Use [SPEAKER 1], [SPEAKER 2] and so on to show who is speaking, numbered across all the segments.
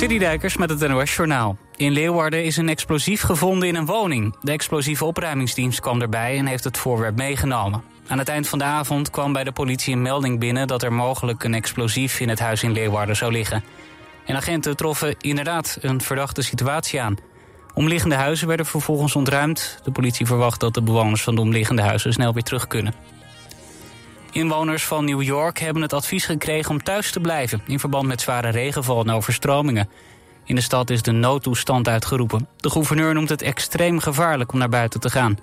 [SPEAKER 1] Citydijkers met het NOS Journaal. In Leeuwarden is een explosief gevonden in een woning. De explosieve opruimingsdienst kwam erbij en heeft het voorwerp meegenomen. Aan het eind van de avond kwam bij de politie een melding binnen... dat er mogelijk een explosief in het huis in Leeuwarden zou liggen. En agenten troffen inderdaad een verdachte situatie aan. Omliggende huizen werden vervolgens ontruimd. De politie verwacht dat de bewoners van de omliggende huizen snel weer terug kunnen. Inwoners van New York hebben het advies gekregen om thuis te blijven... in verband met zware regenval en overstromingen. In de stad is de noodtoestand uitgeroepen. De gouverneur noemt het extreem gevaarlijk om naar buiten te gaan.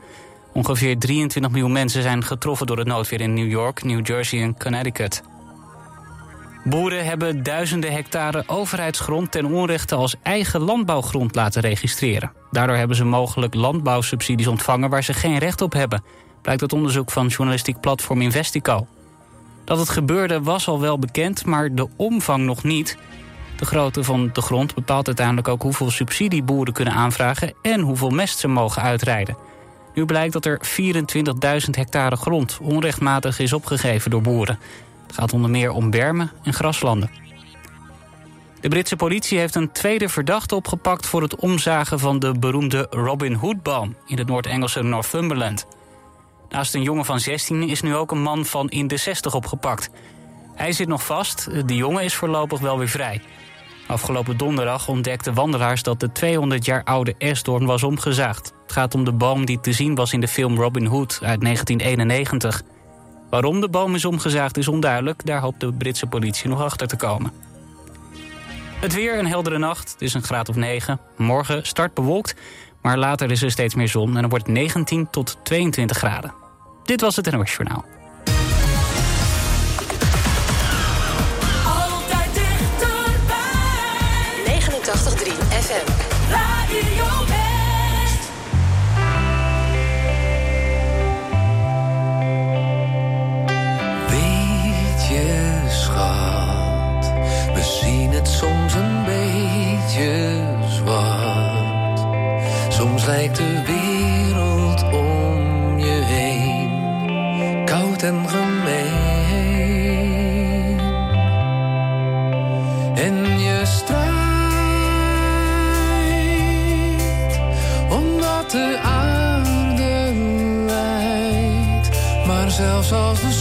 [SPEAKER 1] Ongeveer 23 miljoen mensen zijn getroffen door het noodweer in New York, New Jersey en Connecticut. Boeren hebben duizenden hectare overheidsgrond ten onrechte als eigen landbouwgrond laten registreren. Daardoor hebben ze mogelijk landbouwsubsidies ontvangen waar ze geen recht op hebben blijkt uit onderzoek van journalistiek platform Investico. Dat het gebeurde was al wel bekend, maar de omvang nog niet. De grootte van de grond bepaalt uiteindelijk ook hoeveel subsidie boeren kunnen aanvragen en hoeveel mest ze mogen uitrijden. Nu blijkt dat er 24.000 hectare grond onrechtmatig is opgegeven door boeren. Het gaat onder meer om bermen en graslanden. De Britse politie heeft een tweede verdachte opgepakt voor het omzagen van de beroemde Robin Hood-boom in het Noord-Engelse Northumberland. Naast een jongen van 16 is nu ook een man van in de 60 opgepakt. Hij zit nog vast, de jongen is voorlopig wel weer vrij. Afgelopen donderdag ontdekten wandelaars dat de 200 jaar oude esdoorn was omgezaagd. Het gaat om de boom die te zien was in de film Robin Hood uit 1991. Waarom de boom is omgezaagd is onduidelijk, daar hoopt de Britse politie nog achter te komen. Het weer een heldere nacht, het is een graad of 9. Morgen start bewolkt, maar later is er steeds meer zon en dan wordt het 19 tot 22 graden. Dit was het NOS Journaal.
[SPEAKER 2] Lijkt de wereld om je heen koud en gemeen. En je strijdt omdat de aarde lijdt. Maar zelfs als de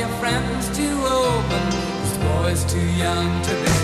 [SPEAKER 2] your friends too open. This boy's too
[SPEAKER 3] young to be.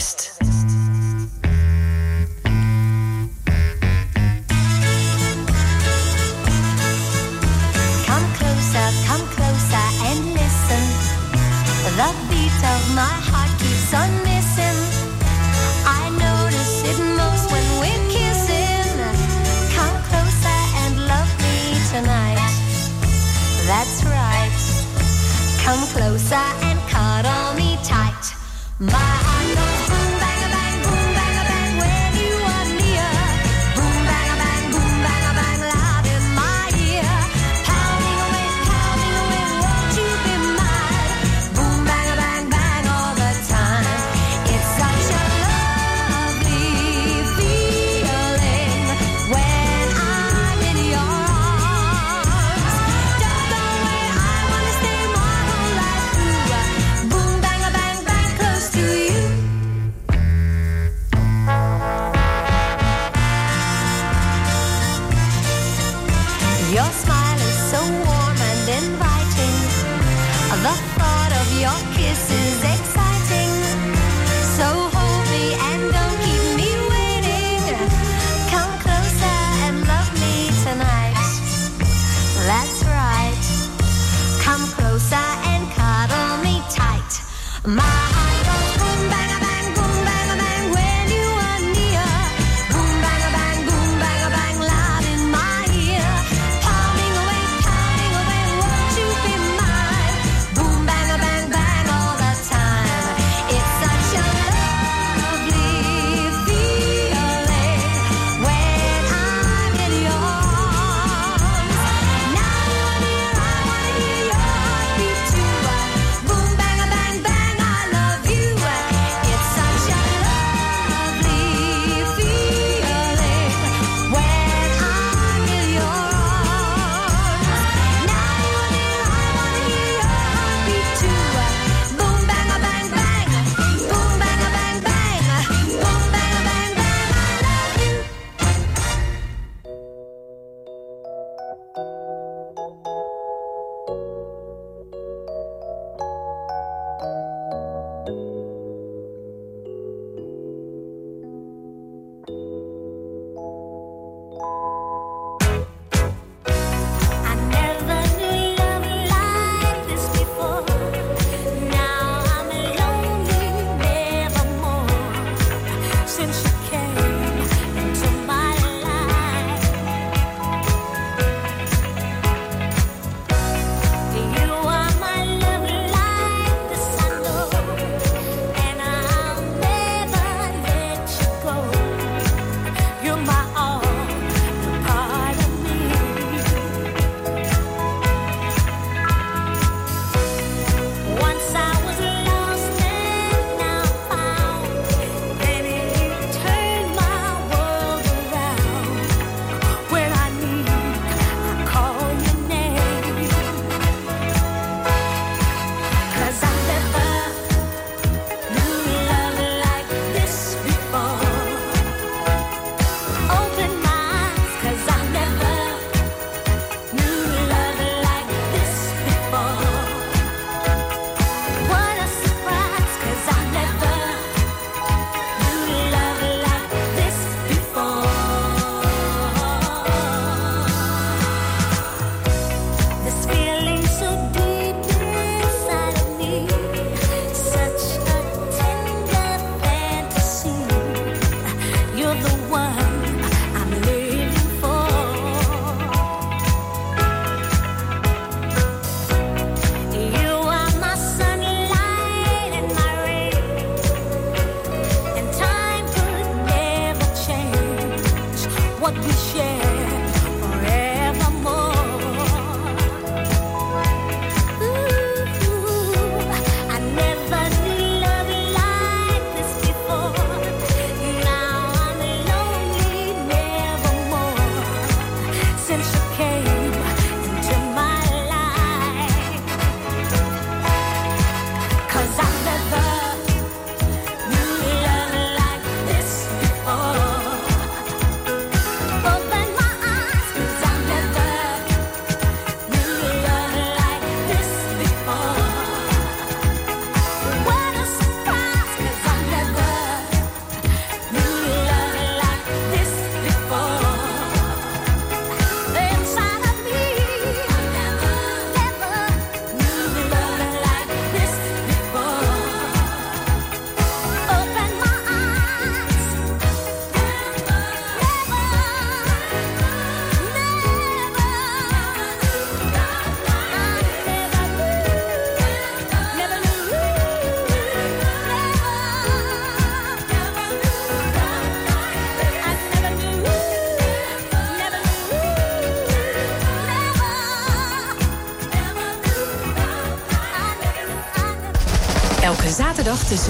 [SPEAKER 3] West.
[SPEAKER 4] Your smile is so warm and inviting. The thought of your kiss is
[SPEAKER 5] exciting.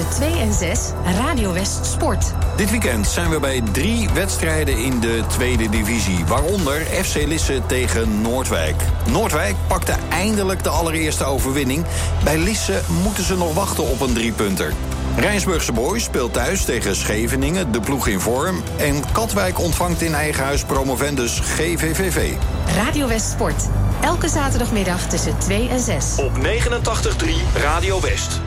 [SPEAKER 5] tussen 2 en 6 Radio West Sport.
[SPEAKER 6] Dit weekend zijn we bij drie wedstrijden in de tweede divisie. Waaronder FC Lisse tegen Noordwijk. Noordwijk pakte eindelijk de allereerste overwinning. Bij Lisse moeten ze nog wachten op een driepunter. Rijnsburgse Boys speelt thuis tegen Scheveningen, de ploeg in vorm. En Katwijk ontvangt in eigen huis promovendus GVVV.
[SPEAKER 5] Radio West Sport. Elke zaterdagmiddag tussen 2 en 6.
[SPEAKER 3] Op 89.3 Radio West.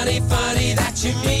[SPEAKER 7] funny, funny that you mean.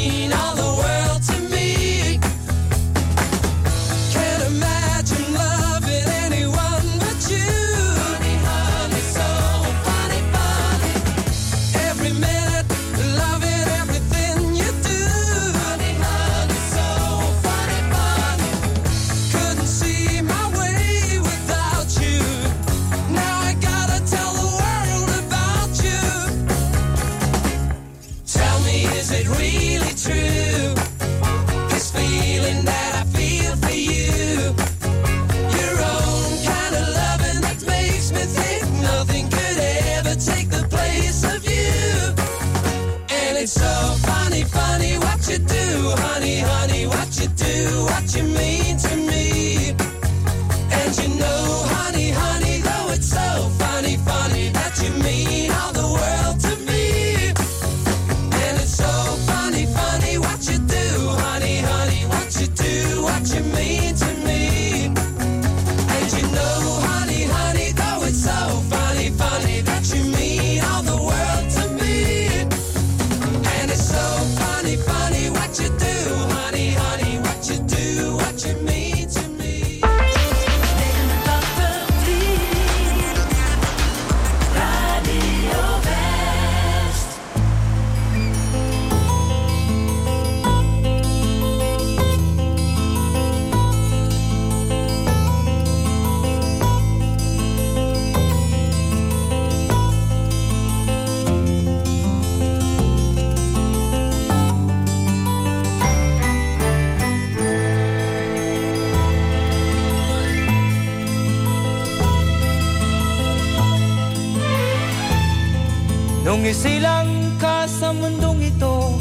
[SPEAKER 8] Nung isilang ka sa mundong ito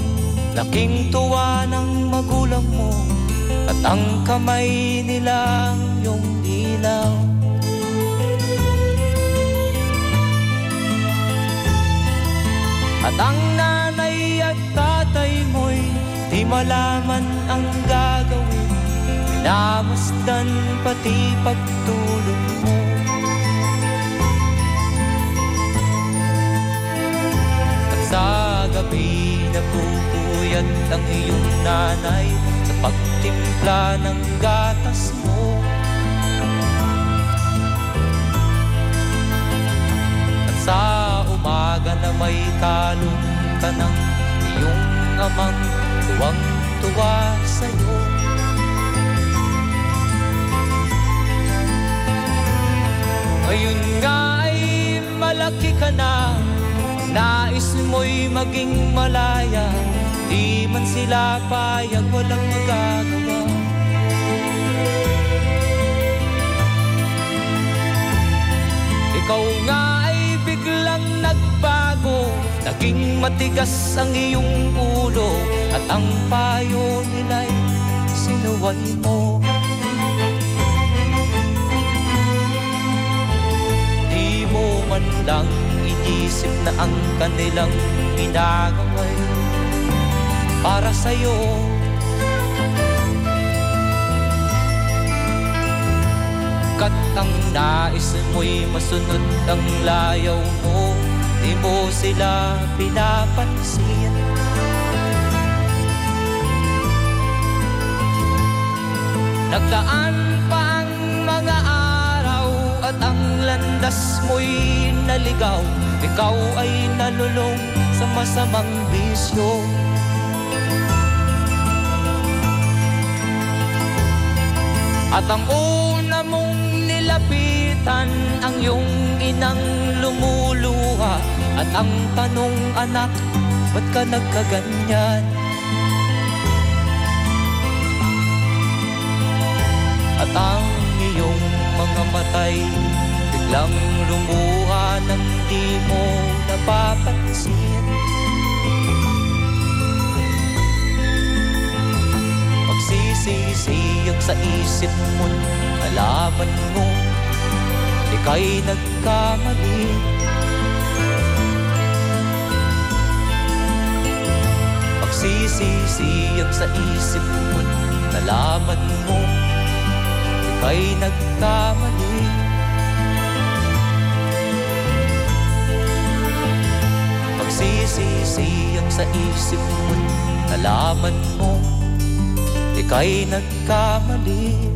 [SPEAKER 8] Laking tuwa ng magulang mo At ang kamay nila ang iyong ilaw At ang nanay at tatay mo'y Di malaman ang gagawin. Minamasdan pati pagtulog gabi napupuyat ang iyong nanay Sa pagtimpla ng gatas mo. At sa umaga na may kalong ka ng iyong amang Tuwang-tuwa sa'yo. Ngayon nga ay malaki ka na Nais mo'y maging malaya. Di man sila payag walang magagawa. Ikaw nga ay biglang nagbago. Naging matigas ang iyong ulo. At ang payo nila'y sinuway mo. Di mo man lang inisip na ang kanilang ginagaway para sa'yo. Kat ang nais mo'y masunod ang layaw mo, di mo sila pinapansin. Nagdaan pa ang mga araw at ang landas mo'y naligaw Ikaw ay nalulong sa masamang bisyo At ang una mong nilapitan ang iyong inang lumuluha At ang tanong anak, ba't ka nagkaganyan? At ang iyong mga matay Biglang lumuha nang di mo napapansin. Magsisisiyag sa isip mo Nalaman mo. Ika'y nagkamali. Magsisisiyag sa isip mo Nalaman mo. Ika'y nagkamali Magsisisiyag sa isip mo Nalaman mo Ika'y nagkamali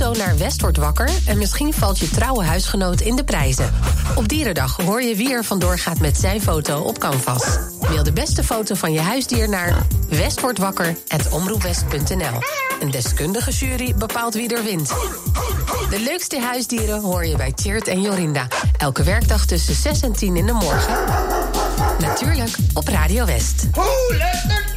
[SPEAKER 5] auto naar West wordt wakker en misschien valt je trouwe huisgenoot in de prijzen. Op Dierendag hoor je wie er vandoor gaat met zijn foto op Canvas. Mail de beste foto van je huisdier naar westwordwakker.omroepwest.nl. Een deskundige jury bepaalt wie er wint. De leukste huisdieren hoor je bij Tjeerd en Jorinda. Elke werkdag tussen 6 en 10 in de morgen. Natuurlijk op Radio West.
[SPEAKER 9] Hoe!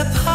[SPEAKER 9] apart.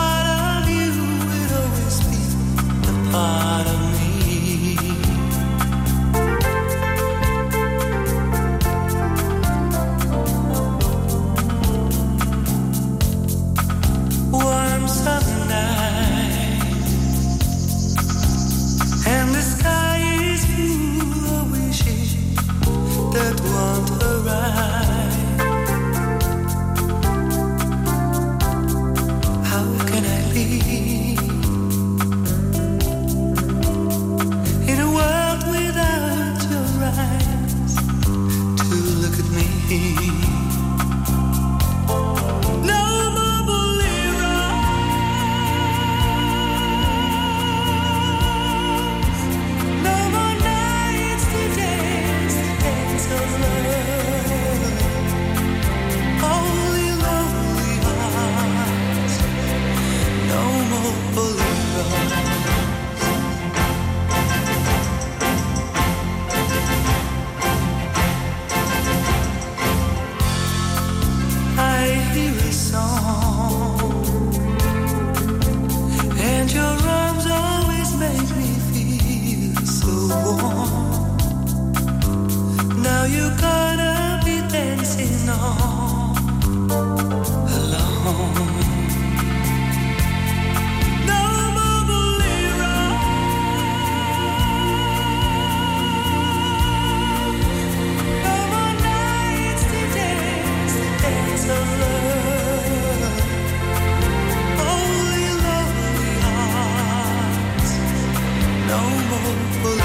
[SPEAKER 9] no
[SPEAKER 2] more.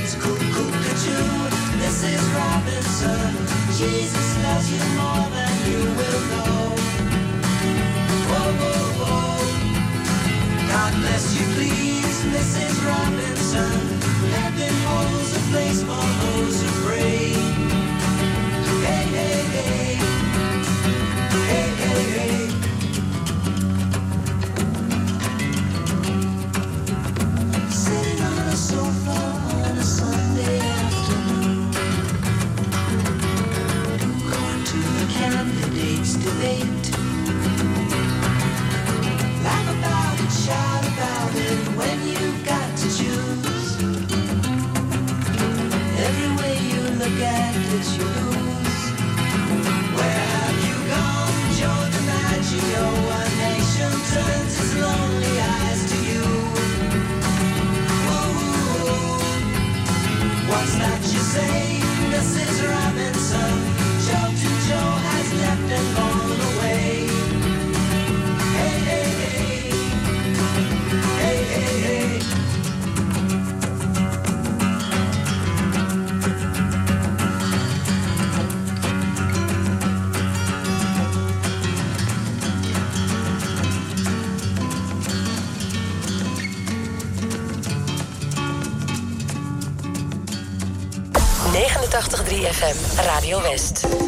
[SPEAKER 7] It's cuckoo, cuckoo, Mrs. Robinson. Jesus loves you more. is you.
[SPEAKER 10] 3FM Radio West.